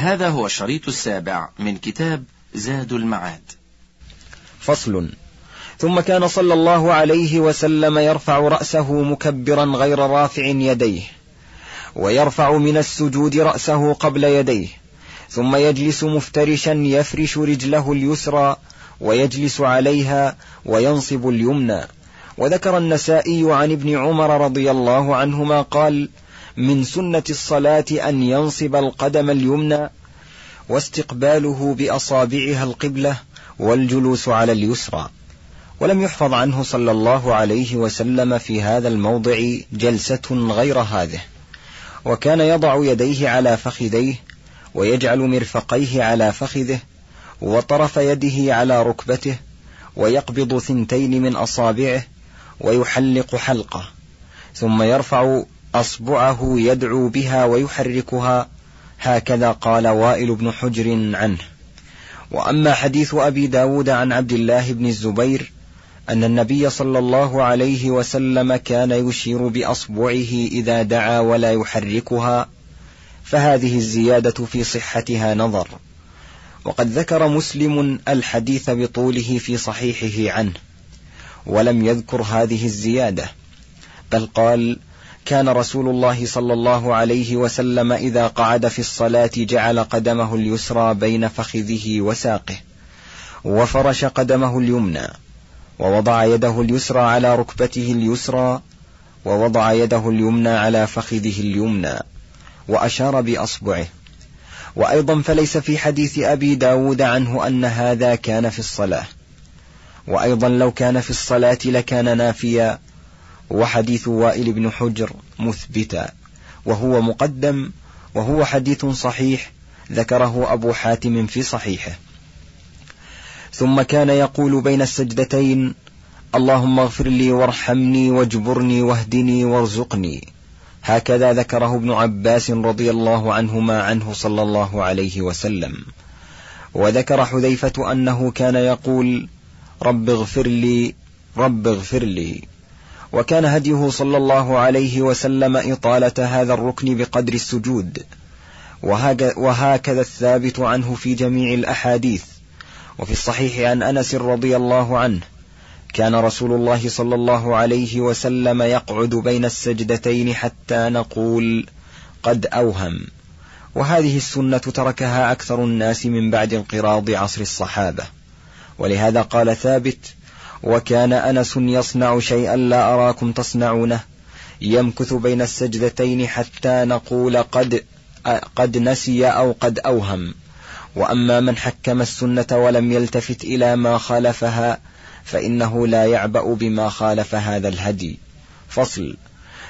هذا هو الشريط السابع من كتاب زاد المعاد. فصل. ثم كان صلى الله عليه وسلم يرفع رأسه مكبرا غير رافع يديه ويرفع من السجود رأسه قبل يديه ثم يجلس مفترشا يفرش رجله اليسرى ويجلس عليها وينصب اليمنى. وذكر النسائي عن ابن عمر رضي الله عنهما قال من سنة الصلاة أن ينصب القدم اليمنى واستقباله بأصابعها القبلة والجلوس على اليسرى. ولم يحفظ عنه صلى الله عليه وسلم في هذا الموضع جلسة غير هذه. وكان يضع يديه على فخذيه ويجعل مرفقيه على فخذه وطرف يده على ركبته ويقبض ثنتين من أصابعه ويحلق حلقه ثم يرفع أصبعه يدعو بها ويحركها هكذا قال وائل بن حجر عنه. وأما حديث أبي داود عن عبد الله بن الزبير أن النبي صلى الله عليه وسلم كان يشير بأصبعه إذا دعا ولا يحركها فهذه الزيادة في صحتها نظر. وقد ذكر مسلم الحديث بطوله في صحيحه عنه ولم يذكر هذه الزيادة بل قال كان رسول الله صلى الله عليه وسلم إذا قعد في الصلاة جعل قدمه اليسرى بين فخذه وساقه. وفرش قدمه اليمنى. ووضع يده اليسرى على ركبته اليسرى. ووضع يده اليمنى على فخذه اليمنى. وأشار بأصبعه. وأيضا فليس في حديث أبي داود عنه أن هذا كان في الصلاة. وأيضا لو كان في الصلاة لكان نافيا. وحديث وائل بن حجر مثبتا وهو مقدم وهو حديث صحيح ذكره أبو حاتم في صحيحه. ثم كان يقول بين السجدتين اللهم اغفر لي وارحمني واجبرني واهدني وارزقني. هكذا ذكره ابن عباس رضي الله عنهما عنه صلى الله عليه وسلم. وذكر حذيفة أنه كان يقول رب اغفر لي رب اغفر لي. وكان هديه صلى الله عليه وسلم إطالة هذا الركن بقدر السجود. وهكذا الثابت عنه في جميع الأحاديث. وفي الصحيح عن أنس رضي الله عنه كان رسول الله صلى الله عليه وسلم يقعد بين السجدتين حتى نقول قد أوهم. وهذه السنة تركها أكثر الناس من بعد انقراض عصر الصحابة. ولهذا قال ثابت وكان أنس يصنع شيئا لا أراكم تصنعونه. يمكث بين السجدتين حتى نقول قد قد نسي أو قد أوهم. وأما من حكم السنة ولم يلتفت إلى ما خالفها فإنه لا يعبأ بما خالف هذا الهدي. فصل.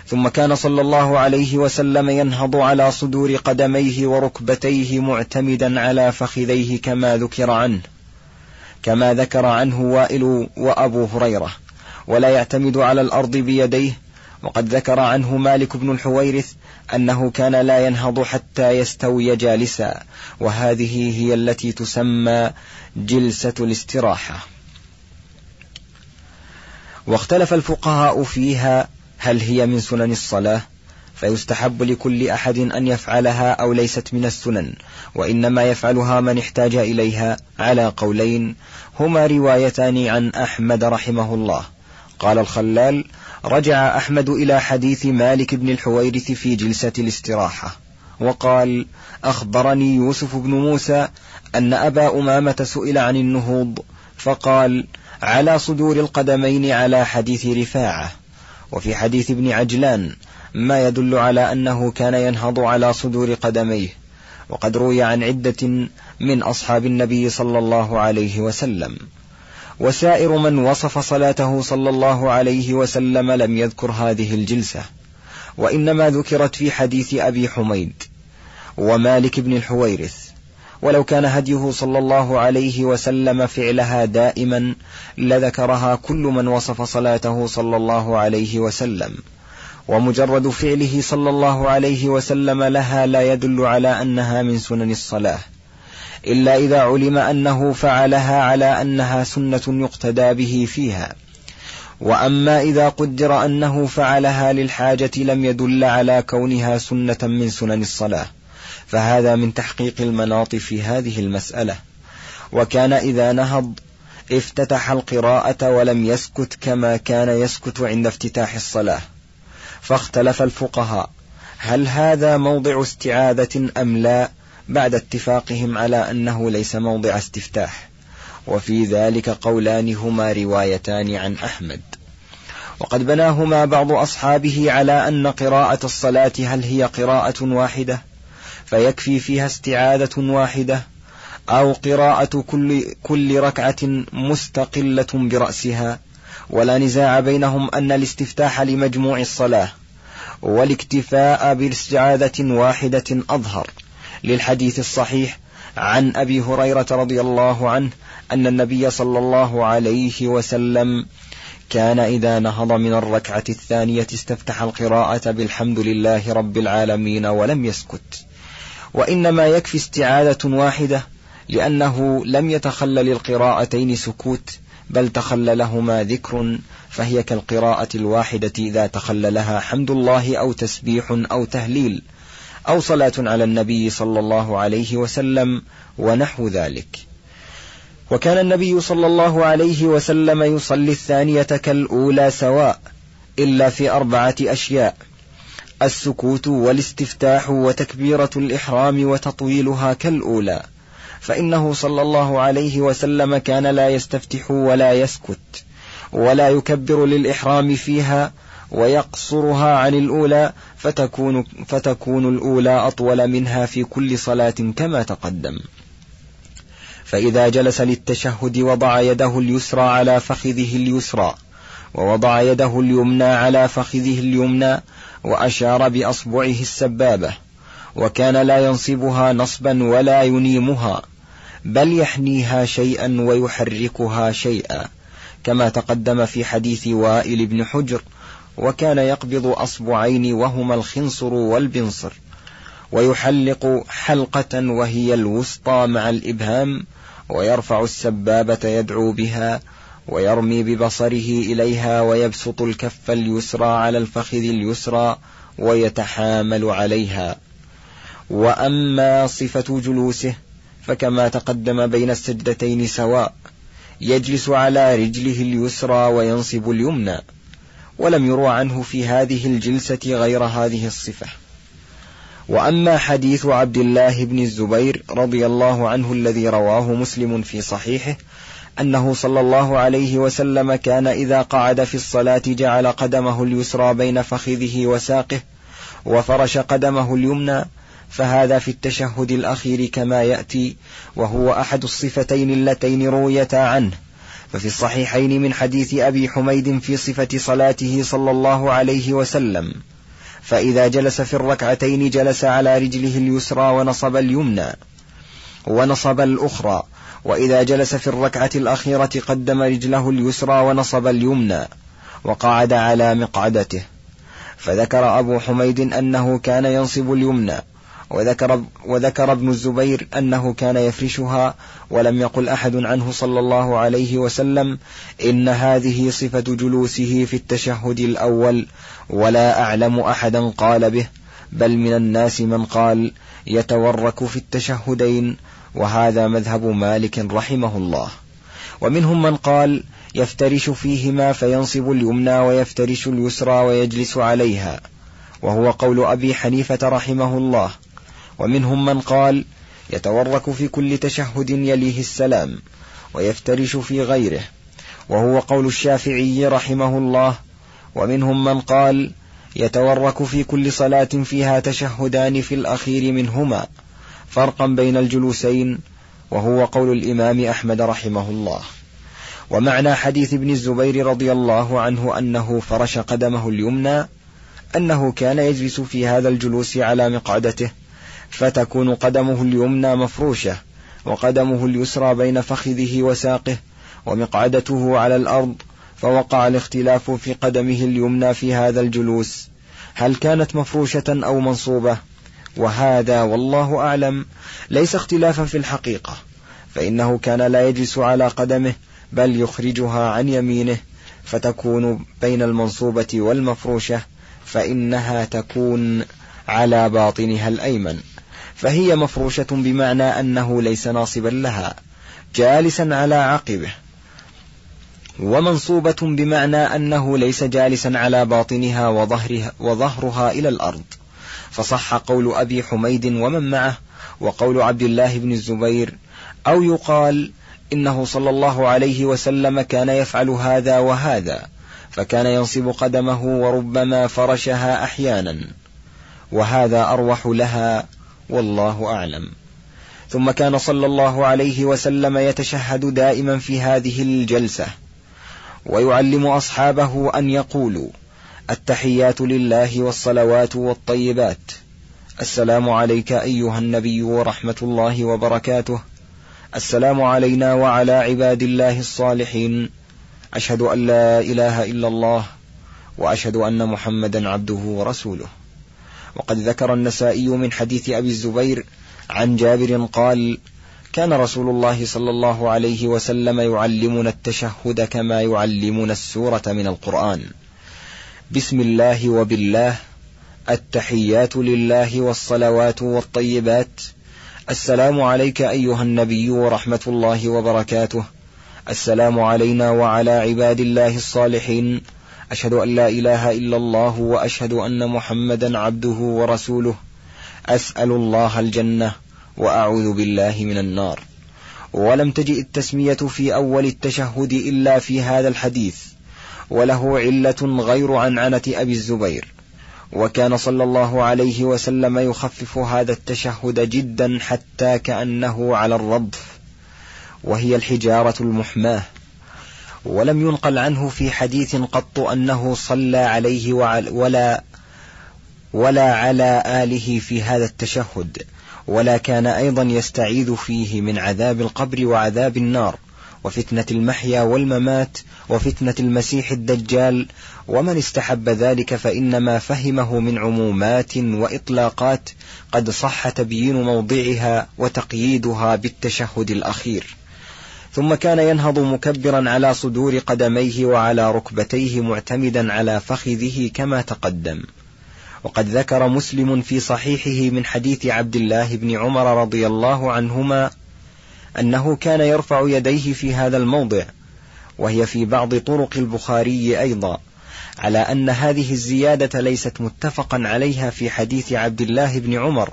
ثم كان صلى الله عليه وسلم ينهض على صدور قدميه وركبتيه معتمدا على فخذيه كما ذكر عنه. كما ذكر عنه وائل وأبو هريرة ولا يعتمد على الأرض بيديه. وقد ذكر عنه مالك بن الحويرث أنه كان لا ينهض حتى يستوي جالسا وهذه هي التي تسمى جلسة الاستراحة. واختلف الفقهاء فيها هل هي من سنن الصلاة؟ فيستحب لكل أحد أن يفعلها أو ليست من السنن وإنما يفعلها من احتاج إليها على قولين هما روايتان عن أحمد رحمه الله. قال الخلال رجع أحمد إلى حديث مالك بن الحويرث في جلسة الاستراحة وقال أخبرني يوسف بن موسى أن أبا أمامة سئل عن النهوض فقال على صدور القدمين على حديث رفاعة. وفي حديث ابن عجلان ما يدل على أنه كان ينهض على صدور قدميه. وقد روي عن عدة من أصحاب النبي صلى الله عليه وسلم. وسائر من وصف صلاته صلى الله عليه وسلم لم يذكر هذه الجلسة. وإنما ذكرت في حديث أبي حميد ومالك بن الحويرث. ولو كان هديه صلى الله عليه وسلم فعلها دائما لذكرها كل من وصف صلاته صلى الله عليه وسلم. ومجرد فعله صلى الله عليه وسلم لها لا يدل على أنها من سنن الصلاة إلا إذا علم أنه فعلها على أنها سنة يقتدى به فيها. وأما إذا قدر أنه فعلها للحاجة لم يدل على كونها سنة من سنن الصلاة فهذا من تحقيق المناط في هذه المسألة. وكان إذا نهض افتتح القراءة ولم يسكت كما كان يسكت عند افتتاح الصلاة. فاختلف الفقهاء. هل هذا موضع استعاذة أم لا بعد اتفاقهم على أنه ليس موضع استفتاح؟ وفي ذلك قولان هما روايتان عن أحمد. وقد بناهما بعض أصحابه على أن قراءة الصلاة هل هي قراءة واحدة؟ فيكفي فيها استعاذة واحدة أو قراءة كل, كل ركعة مستقلة برأسها؟ ولا نزاع بينهم أن الاستفتاح لمجموع الصلاة والاكتفاء باستعاذة واحدة أظهر للحديث الصحيح عن أبي هريرة رضي الله عنه أن النبي صلى الله عليه وسلم كان إذا نهض من الركعة الثانية استفتح القراءة بالحمد لله رب العالمين ولم يسكت. وإنما يكفي استعاذة واحدة لأنه لم يتخلل القراءتين سكوت بل تخللهما ذكر فهي كالقراءة الواحدة إذا تخللها حمد الله أو تسبيح أو تهليل أو صلاة على النبي صلى الله عليه وسلم ونحو ذلك. وكان النبي صلى الله عليه وسلم يصلي الثانية كالأولى سواء إلا في أربعة أشياء السكوت والاستفتاح وتكبيرة الإحرام وتطويلها كالأولى. فإنه صلى الله عليه وسلم كان لا يستفتح ولا يسكت ولا يكبر للإحرام فيها ويقصرها عن الأولى فتكون, فتكون الأولى أطول منها في كل صلاة كما تقدم. فإذا جلس للتشهد وضع يده اليسرى على فخذه اليسرى ووضع يده اليمنى على فخذه اليمنى وأشار بأصبعه السبابة وكان لا ينصبها نصبا ولا ينيمها بل يحنيها شيئا ويحركها شيئا كما تقدم في حديث وائل بن حجر وكان يقبض أصبعين وهما الخنصر والبنصر ويحلق حلقة وهي الوسطى مع الإبهام ويرفع السبابة يدعو بها ويرمي ببصره إليها ويبسط الكف اليسرى على الفخذ اليسرى ويتحامل عليها. وأما صفة جلوسه فكما تقدم بين السجدتين سواء يجلس على رجله اليسرى وينصب اليمنى ولم يروى عنه في هذه الجلسة غير هذه الصفة. وأما حديث عبد الله بن الزبير رضي الله عنه الذي رواه مسلم في صحيحه أنه صلى الله عليه وسلم كان إذا قعد في الصلاة جعل قدمه اليسرى بين فخذه وساقه وفرش قدمه اليمنى فهذا في التشهد الأخير كما يأتي وهو أحد الصفتين اللتين رويتا عنه. ففي الصحيحين من حديث أبي حميد في صفة صلاته صلى الله عليه وسلم فإذا جلس في الركعتين جلس على رجله اليسرى ونصب اليمنى ونصب الأخرى وإذا جلس في الركعة الأخيرة قدم رجله اليسرى ونصب اليمنى وقعد على مقعدته. فذكر أبو حميد أنه كان ينصب اليمنى وذكر, وذكر ابن الزبير أنه كان يفرشها ولم يقل أحد عنه صلى الله عليه وسلم إن هذه صفة جلوسه في التشهد الأول ولا أعلم أحدا قال به بل من الناس من قال يتورك في التشهدين وهذا مذهب مالك رحمه الله. ومنهم من قال يفترش فيهما فينصب اليمنى ويفترش اليسرى ويجلس عليها وهو قول أبي حنيفة رحمه الله. ومنهم من قال يتورك في كل تشهد يليه السلام ويفترش في غيره وهو قول الشافعي رحمه الله ومنهم من قال يتورك في كل صلاة فيها تشهدان في الأخير منهما فرقا بين الجلوسين وهو قول الإمام أحمد رحمه الله. ومعنى حديث ابن الزبير رضي الله عنه أنه فرش قدمه اليمنى أنه كان يجلس في هذا الجلوس على مقعدته فتكون قدمه اليمنى مفروشة وقدمه اليسرى بين فخذه وساقه ومقعدته على الأرض فوقع الاختلاف في قدمه اليمنى في هذا الجلوس. هل كانت مفروشة أو منصوبة؟ وهذا والله أعلم. ليس اختلافا في الحقيقة فإنه كان لا يجلس على قدمه بل يخرجها عن يمينه. فتكون بين المنصوبة والمفروشة فإنها تكون على باطنها الأيمن. فهي مفروشة بمعنى أنه ليس ناصبا لها جالسا على عقبه. ومنصوبة بمعنى أنه ليس جالسا على باطنها وظهرها, وظهرها إلى الأرض. فصح قول أبي حميد ومن معه وقول عبد الله بن الزبير أو يقال إنه صلى الله عليه وسلم كان يفعل هذا وهذا فكان ينصب قدمه وربما فرشها أحيانا. وهذا أروح لها والله أعلم. ثم كان صلى الله عليه وسلم يتشهد دائما في هذه الجلسة ويعلم أصحابه أن يقولوا التحيات لله والصلوات والطيبات. السلام عليك أيها النبي ورحمة الله وبركاته. السلام علينا وعلى عباد الله الصالحين. أشهد أن لا إله إلا الله وأشهد أن محمدا عبده ورسوله. وقد ذكر النسائي من حديث أبي الزبير عن جابر قال كان رسول الله صلى الله عليه وسلم يعلمنا التشهد كما يعلمنا السورة من القرآن. بسم الله وبالله التحيات لله والصلوات والطيبات. السلام عليك أيها النبي ورحمة الله وبركاته. السلام علينا وعلى عباد الله الصالحين. أشهد أن لا إله إلا الله وأشهد أن محمدا عبده ورسوله. أسأل الله الجنة وأعوذ بالله من النار. ولم تجئ التسمية في أول التشهد إلا في هذا الحديث وله علة غير عنعنة أبي الزبير. وكان صلى الله عليه وسلم يخفف هذا التشهد جدا حتى كأنه على الرضف. وهي الحجارة المحماة. ولم ينقل عنه في حديث قط أنه صلى عليه ولا ولا على آله في هذا التشهد ولا كان أيضا يستعيذ فيه من عذاب القبر وعذاب النار وفتنة المحيا والممات وفتنة المسيح الدجال ومن استحب ذلك فإنما فهمه من عمومات وإطلاقات قد صح تبيين موضعها وتقييدها بالتشهد الأخير. ثم كان ينهض مكبرا على صدور قدميه وعلى ركبتيه معتمدا على فخذه كما تقدم. وقد ذكر مسلم في صحيحه من حديث عبد الله بن عمر رضي الله عنهما أنه كان يرفع يديه في هذا الموضع وهي في بعض طرق البخاري أيضا على أن هذه الزيادة ليست متفقا عليها في حديث عبد الله بن عمر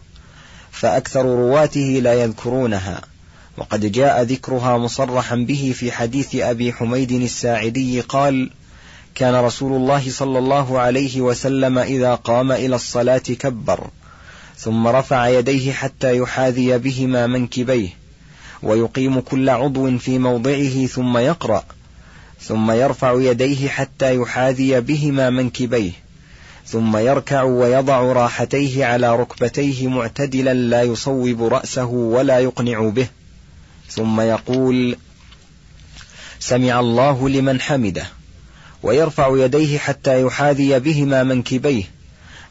فأكثر رواته لا يذكرونها. وقد جاء ذكرها مصرحا به في حديث أبي حميد الساعدي قال كان رسول الله صلى الله عليه وسلم إذا قام إلى الصلاة كبر ثم رفع يديه حتى يحاذي بهما منكبيه ويقيم كل عضو في موضعه ثم يقرأ ثم يرفع يديه حتى يحاذي بهما منكبيه ثم يركع ويضع راحتيه على ركبتيه معتدلا لا يصوب رأسه ولا يقنع به. ثم يقول سمع الله لمن حمده ويرفع يديه حتى يحاذي بهما منكبيه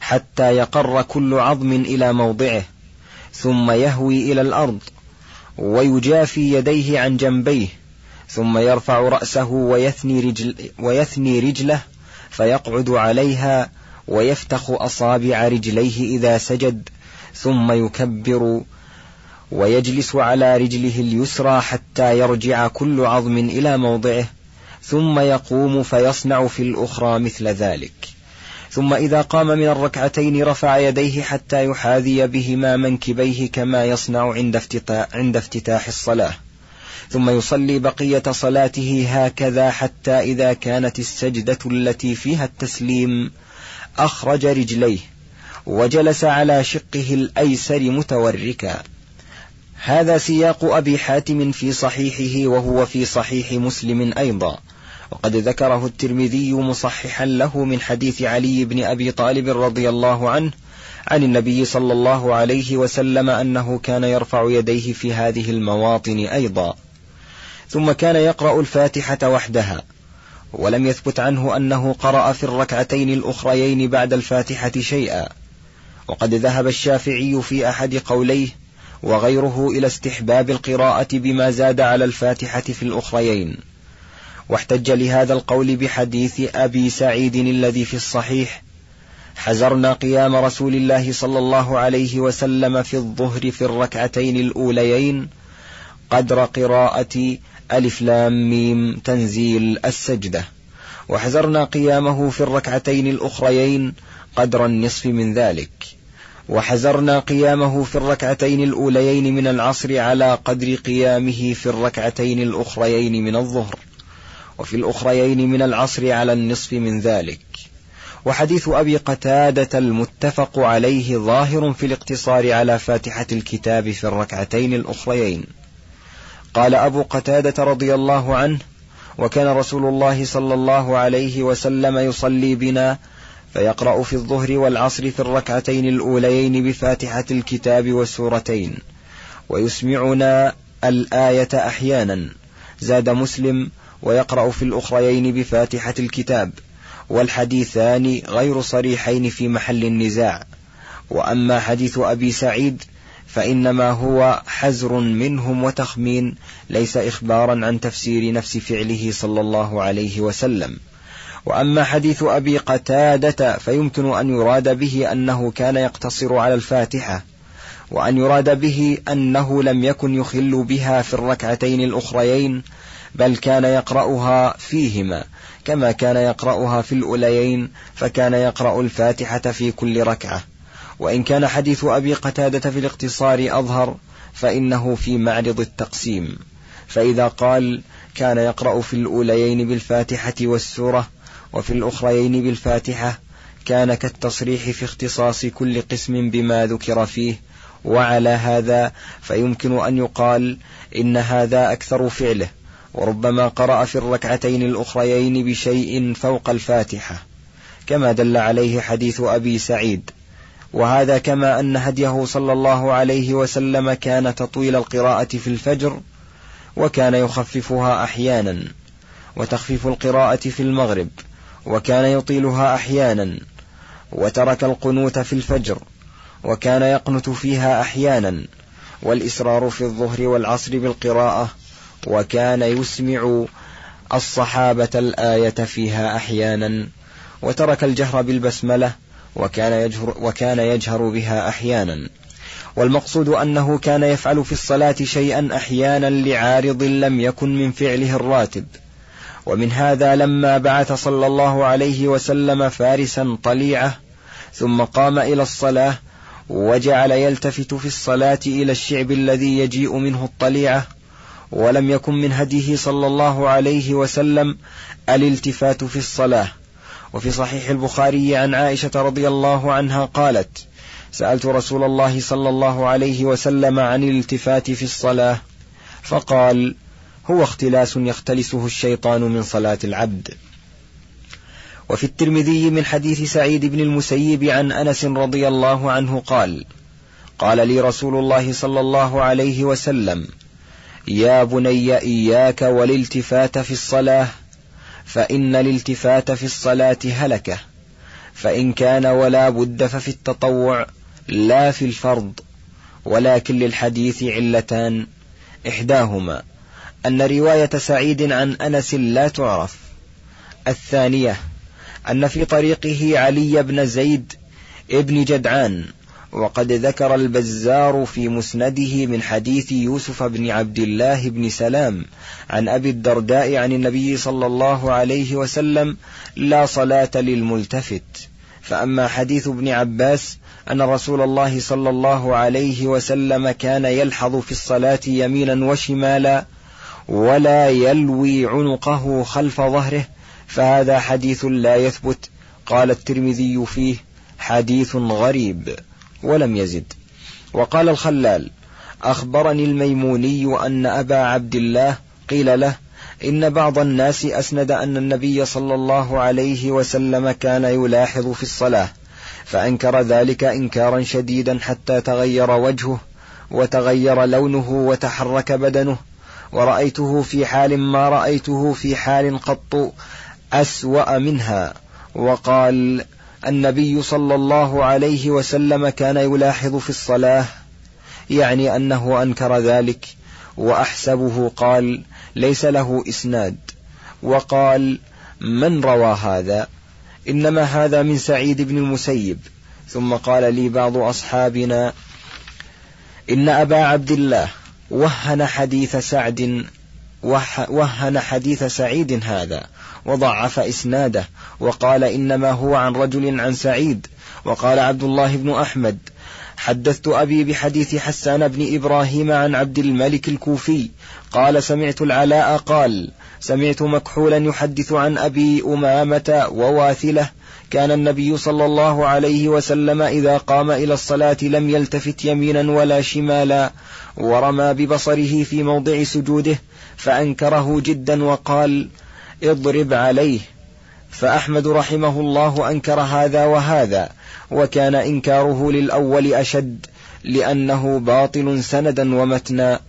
حتى يقر كل عظم إلى موضعه ثم يهوي إلى الأرض ويجافي يديه عن جنبيه ثم يرفع رأسه ويثني, رجل ويثني رجله فيقعد عليها ويفتخ أصابع رجليه إذا سجد ثم يكبر ويجلس على رجله اليسرى حتى يرجع كل عظم إلى موضعه ثم يقوم فيصنع في الأخرى مثل ذلك. ثم إذا قام من الركعتين رفع يديه حتى يحاذي بهما منكبيه كما يصنع عند افتتاح, الصلاة. ثم يصلي بقية صلاته هكذا حتى إذا كانت السجدة التي فيها التسليم أخرج رجليه وجلس على شقه الأيسر متوركا. هذا سياق أبي حاتم في صحيحه وهو في صحيح مسلم أيضا. وقد ذكره الترمذي مصححا له من حديث علي بن أبي طالب رضي الله عنه عن النبي صلى الله عليه وسلم أنه كان يرفع يديه في هذه المواطن أيضا. ثم كان يقرأ الفاتحة وحدها. ولم يثبت عنه أنه قرأ في الركعتين الأخريين بعد الفاتحة شيئا. وقد ذهب الشافعي في أحد قوليه وغيره إلى استحباب القراءة بما زاد على الفاتحة في الأخريين. واحتج لهذا القول بحديث أبي سعيد الذي في الصحيح حزرنا قيام رسول الله صلى الله عليه وسلم في الظهر في الركعتين الأوليين قدر قراءة ألف لام ميم تنزيل السجدة. وحزرنا قيامه في الركعتين الأخريين قدر النصف من ذلك. وحزرنا قيامه في الركعتين الأوليين من العصر على قدر قيامه في الركعتين الأخريين من الظهر وفي الأخريين من العصر على النصف من ذلك. وحديث أبي قتادة المتفق عليه ظاهر في الاقتصار على فاتحة الكتاب في الركعتين الأخريين. قال أبو قتادة رضي الله عنه وكان رسول الله صلى الله عليه وسلم يصلي بنا فيقرأ في الظهر والعصر في الركعتين الأوليين بفاتحة الكتاب والسورتين. ويسمعنا الآية أحيانا. زاد مسلم ويقرأ في الأخريين بفاتحة الكتاب. والحديثان غير صريحين في محل النزاع. وأما حديث أبي سعيد فإنما هو حزر منهم وتخمين ليس إخبارا عن تفسير نفس فعله صلى الله عليه وسلم. وأما حديث أبي قتادة فيمكن أن يراد به أنه كان يقتصر على الفاتحة وأن يراد به أنه لم يكن يخل بها في الركعتين الأخريين بل كان يقرأها فيهما كما كان يقرأها في الأوليين فكان يقرأ الفاتحة في كل ركعة. وإن كان حديث أبي قتادة في الاقتصار أظهر فإنه في معرض التقسيم. فإذا قال كان يقرأ في الأوليين بالفاتحة والسورة وفي الأخريين بالفاتحة كان كالتصريح في اختصاص كل قسم بما ذكر فيه وعلى هذا فيمكن أن يقال إن هذا أكثر فعله وربما قرأ في الركعتين الأخريين بشيء فوق الفاتحة كما دل عليه حديث أبي سعيد. وهذا كما أن هديه صلى الله عليه وسلم كان تطويل القراءة في الفجر وكان يخففها أحيانا وتخفيف القراءة في المغرب. وكان يطيلها أحيانا وترك القنوت في الفجر وكان يقنت فيها أحيانا والإسرار في الظهر والعصر بالقراءة وكان يسمع الصحابة الآية فيها أحيانا وترك الجهر بالبسملة وكان يجهر, وكان يجهر بها أحيانا. والمقصود أنه كان يفعل في الصلاة شيئا أحيانا لعارض لم يكن من فعله الراتب. ومن هذا لما بعث صلى الله عليه وسلم فارسا طليعة ثم قام إلى الصلاة وجعل يلتفت في الصلاة إلى الشعب الذي يجيء منه الطليعة ولم يكن من هديه صلى الله عليه وسلم الالتفات في الصلاة. وفي صحيح البخاري عن عائشة رضي الله عنها قالت سألت رسول الله صلى الله عليه وسلم عن الالتفات في الصلاة فقال هو اختلاس يختلسه الشيطان من صلاة العبد. وفي الترمذي من حديث سعيد بن المسيب عن أنس رضي الله عنه قال قال لي رسول الله صلى الله عليه وسلم يا بني إياك والالتفات في الصلاة فإن الالتفات في الصلاة هلكة فإن كان ولا بد ففي التطوع لا في الفرض ولكن للحديث علتان إحداهما. أن رواية سعيد عن أنس لا تعرف. الثانية أن في طريقه علي بن زيد ابن جدعان وقد ذكر البزار في مسنده من حديث يوسف بن عبد الله بن سلام عن أبي الدرداء عن النبي صلى الله عليه وسلم لا صلاة للملتفت. فأما حديث ابن عباس أن رسول الله صلى الله عليه وسلم كان يلحظ في الصلاة يمينا وشمالا ولا يلوي عنقه خلف ظهره فهذا حديث لا يثبت. قال الترمذي فيه حديث غريب ولم يزد. وقال الخلال أخبرني الميموني أن أبا عبد الله قيل له إن بعض الناس أسند أن النبي صلى الله عليه وسلم كان يلاحظ في الصلاة فأنكر ذلك إنكارا شديدا حتى تغير وجهه وتغير لونه وتحرك بدنه ورأيته في حال ما رأيته في حال قط أسوأ منها. وقال النبي صلى الله عليه وسلم كان يلاحظ في الصلاة يعني أنه أنكر ذلك وأحسبه قال ليس له إسناد. وقال من روى هذا؟ إنما هذا من سعيد بن المسيب. ثم قال لي بعض أصحابنا إن أبا عبد الله وهن حديث سعد وهن حديث سعيد هذا وضعف إسناده وقال إنما هو عن رجل عن سعيد وقال عبد الله بن أحمد حدثت أبي بحديث حسان بن إبراهيم عن عبد الملك الكوفي قال سمعت العلاء قال سمعت مكحولا يحدث عن أبي أمامة وواثلة كان النبي صلى الله عليه وسلم إذا قام إلى الصلاة لم يلتفت يمينا ولا شمالا ورمى ببصره في موضع سجوده فأنكره جدا وقال اضرب عليه. فأحمد رحمه الله أنكر هذا وهذا وكان إنكاره للأول أشد لأنه باطل سندا ومتنا.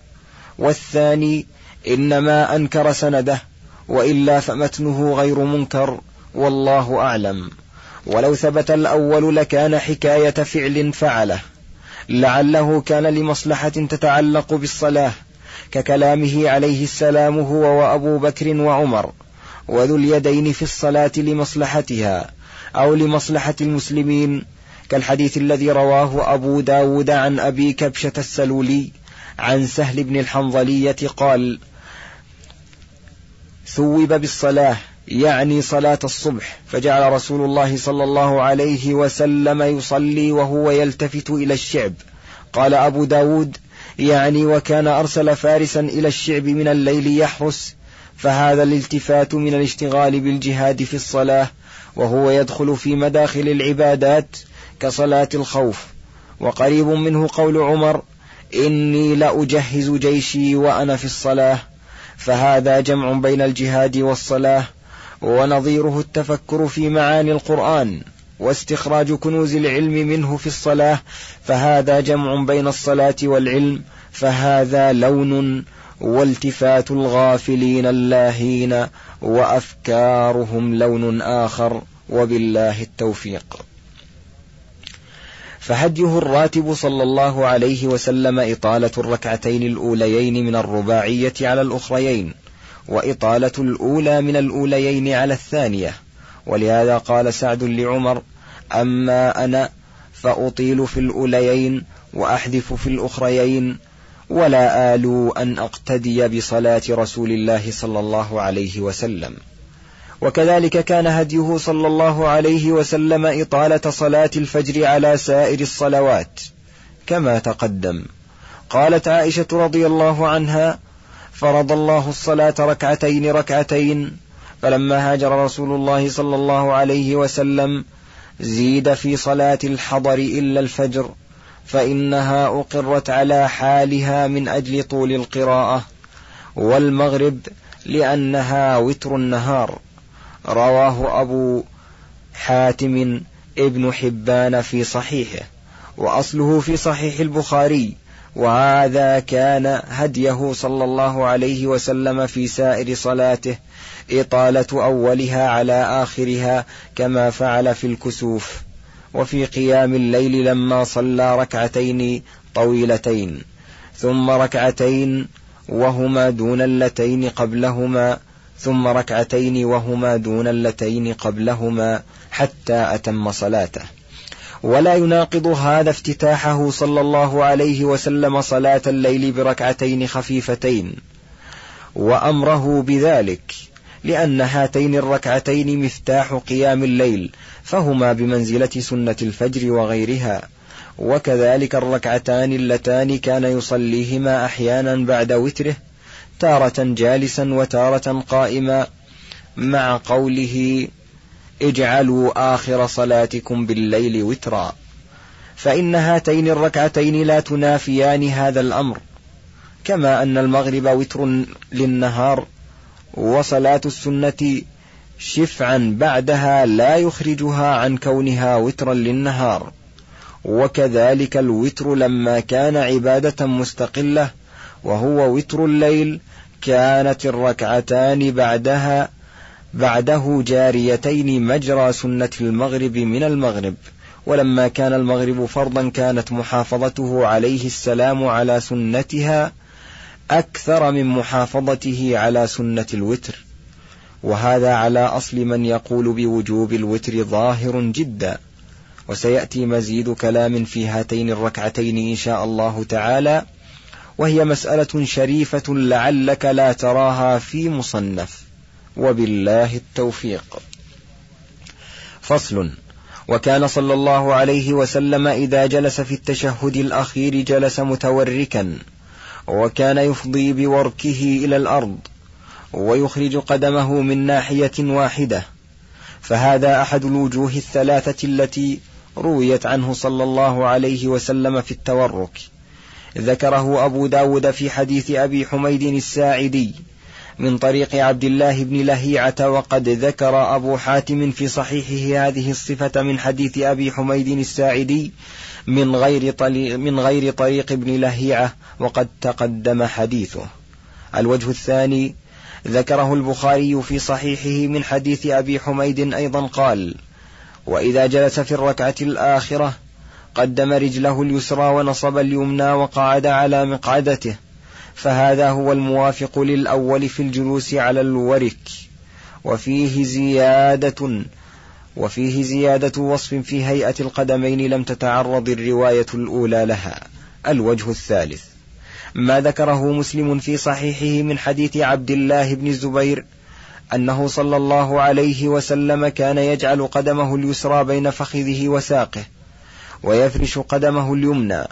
والثاني إنما أنكر سنده وإلا فمتنه غير منكر والله أعلم. ولو ثبت الأول لكان حكاية فعل فعله. لعله كان لمصلحة تتعلق بالصلاة ككلامه عليه السلام هو وأبو بكر وعمر وذو اليدين في الصلاة لمصلحتها أو لمصلحة المسلمين كالحديث الذي رواه أبو داود عن أبي كبشة السلولي عن سهل بن الحنظلية قال ثوب بالصلاة يعني صلاة الصبح فجعل رسول الله صلى الله عليه وسلم يصلي وهو يلتفت إلى الشعب. قال أبو داود يعني وكان أرسل فارسا إلى الشعب من الليل يحرس فهذا الالتفات من الاشتغال بالجهاد في الصلاة وهو يدخل في مداخل العبادات كصلاة الخوف. وقريب منه قول عمر إني لأجهز جيشي وأنا في الصلاة فهذا جمع بين الجهاد والصلاة ونظيره التفكر في معاني القرآن واستخراج كنوز العلم منه في الصلاة فهذا جمع بين الصلاة والعلم فهذا لون والتفات الغافلين اللاهين وأفكارهم لون آخر وبالله التوفيق. فهديه الراتب صلى الله عليه وسلم إطالة الركعتين الأوليين من الرباعية على الأخريين. وإطالة الأولى من الأوليين على الثانية. ولهذا قال سعد لعمر أما أنا فأطيل في الأوليين وأحذف في الأخريين ولا آل أن أقتدي بصلاة رسول الله صلى الله عليه وسلم. وكذلك كان هديه صلى الله عليه وسلم إطالة صلاة الفجر على سائر الصلوات كما تقدم. قالت عائشة رضي الله عنها فرض الله الصلاة ركعتين ركعتين فلما هاجر رسول الله صلى الله عليه وسلم زيد في صلاة الحضر إلا الفجر فإنها أقرت على حالها من أجل طول القراءة والمغرب لأنها وتر النهار. رواه أبو حاتم ابن حبان في صحيحه وأصله في صحيح البخاري. وهذا كان هديه صلى الله عليه وسلم في سائر صلاته إطالة أولها على آخرها كما فعل في الكسوف وفي قيام الليل لما صلى ركعتين طويلتين ثم ركعتين وهما دون اللتين قبلهما ثم ركعتين وهما دون اللتين قبلهما حتى أتم صلاته. ولا يناقض هذا افتتاحه صلى الله عليه وسلم صلاة الليل بركعتين خفيفتين. وأمره بذلك لأن هاتين الركعتين مفتاح قيام الليل فهما بمنزلة سنة الفجر وغيرها. وكذلك الركعتان اللتان كان يصليهما أحيانا بعد وتره تارة جالسا وتارة قائما مع قوله اجعلوا آخر صلاتكم بالليل وترا. فإن هاتين الركعتين لا تنافيان هذا الأمر. كما أن المغرب وتر للنهار وصلاة السنة شفعا بعدها لا يخرجها عن كونها وترا للنهار. وكذلك الوتر لما كان عبادة مستقلة وهو وتر الليل كانت الركعتان بعدها بعده جاريتين مجرى سنة المغرب من المغرب. ولما كان المغرب فرضا كانت محافظته عليه السلام على سنتها أكثر من محافظته على سنة الوتر. وهذا على أصل من يقول بوجوب الوتر ظاهر جدا. وسيأتي مزيد كلام في هاتين الركعتين إن شاء الله تعالى. وهي مسألة شريفة لعلك لا تراها في مصنف. وبالله التوفيق. فصل. وكان صلى الله عليه وسلم إذا جلس في التشهد الأخير جلس متوركا وكان يفضي بوركه إلى الأرض ويخرج قدمه من ناحية واحدة. فهذا أحد الوجوه الثلاثة التي رويت عنه صلى الله عليه وسلم في التورك. ذكره أبو داود في حديث أبي حميد الساعدي. من طريق عبد الله بن لهيعة وقد ذكر أبو حاتم في صحيحه هذه الصفة من حديث أبي حميد الساعدي من غير من غير طريق ابن لهيعة وقد تقدم حديثه. الوجه الثاني ذكره البخاري في صحيحه من حديث أبي حميد أيضا قال وإذا جلس في الركعة الآخرة قدم رجله اليسرى ونصب اليمنى وقعد على مقعدته فهذا هو الموافق للأول في الجلوس على الورك. وفيه زيادة وفيه زيادة وصف في هيئة القدمين لم تتعرض الرواية الأولى لها. الوجه الثالث. ما ذكره مسلم في صحيحه من حديث عبد الله بن الزبير أنه صلى الله عليه وسلم كان يجعل قدمه اليسرى بين فخذه وساقه ويفرش قدمه اليمنى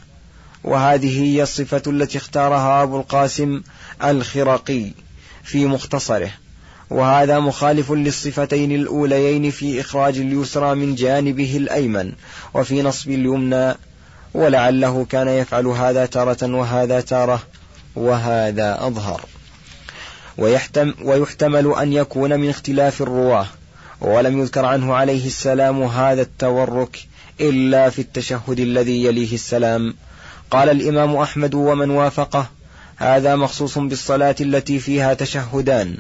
وهذه هي الصفة التي اختارها أبو القاسم الخرقي في مختصره. وهذا مخالف للصفتين الأوليين في إخراج اليسرى من جانبه الأيمن وفي نصب اليمنى ولعله كان يفعل هذا تارة وهذا تارة وهذا أظهر. ويحتم ويحتمل أن يكون من اختلاف الرواة ولم يذكر عنه عليه السلام هذا التورك إلا في التشهد الذي يليه السلام قال الإمام أحمد ومن وافقه هذا مخصوص بالصلاة التي فيها تشهدان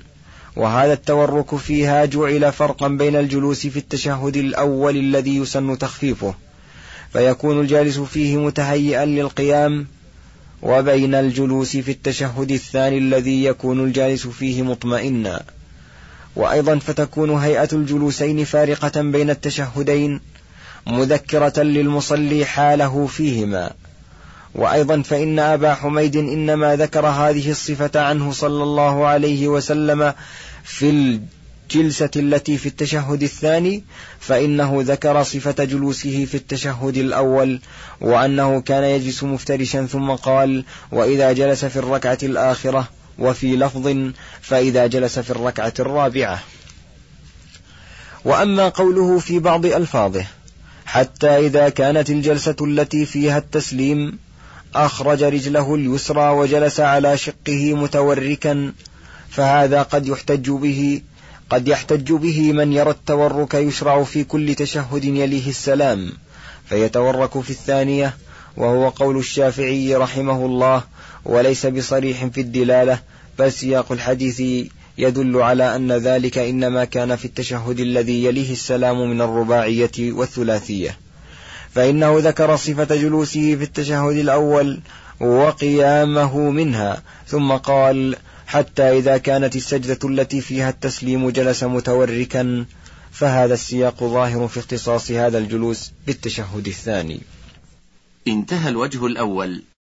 وهذا التورك فيها جعل فرقا بين الجلوس في التشهد الأول الذي يسن تخفيفه فيكون الجالس فيه متهيئا للقيام وبين الجلوس في التشهد الثاني الذي يكون الجالس فيه مطمئنا وأيضا فتكون هيئة الجلوسين فارقة بين التشهدين مذكرة للمصلي حاله فيهما. وأيضا فإن أبا حميد إنما ذكر هذه الصفة عنه صلى الله عليه وسلم في الجلسة التي في التشهد الثاني فإنه ذكر صفة جلوسه في التشهد الأول وأنه كان يجلس مفترشا ثم قال وإذا جلس في الركعة الآخرة وفي لفظ فإذا جلس في الركعة الرابعة وأما قوله في بعض ألفاظه حتى إذا كانت الجلسة التي فيها التسليم أخرج رجله اليسرى وجلس على شقه متوركا فهذا قد يحتج به قد يحتج به من يرى التورك يشرع في كل تشهد يليه السلام. فيتورك في الثانية وهو قول الشافعي رحمه الله وليس بصريح في الدلالة بل سياق الحديث يدل على أن ذلك إنما كان في التشهد الذي يليه السلام من الرباعية والثلاثية. فإنه ذكر صفة جلوسه في التشهد الأول وقيامه منها ثم قال حتى إذا كانت السجدة التي فيها التسليم جلس متوركا فهذا السياق ظاهر في اختصاص هذا الجلوس بالتشهد الثاني. انتهى الوجه الأول.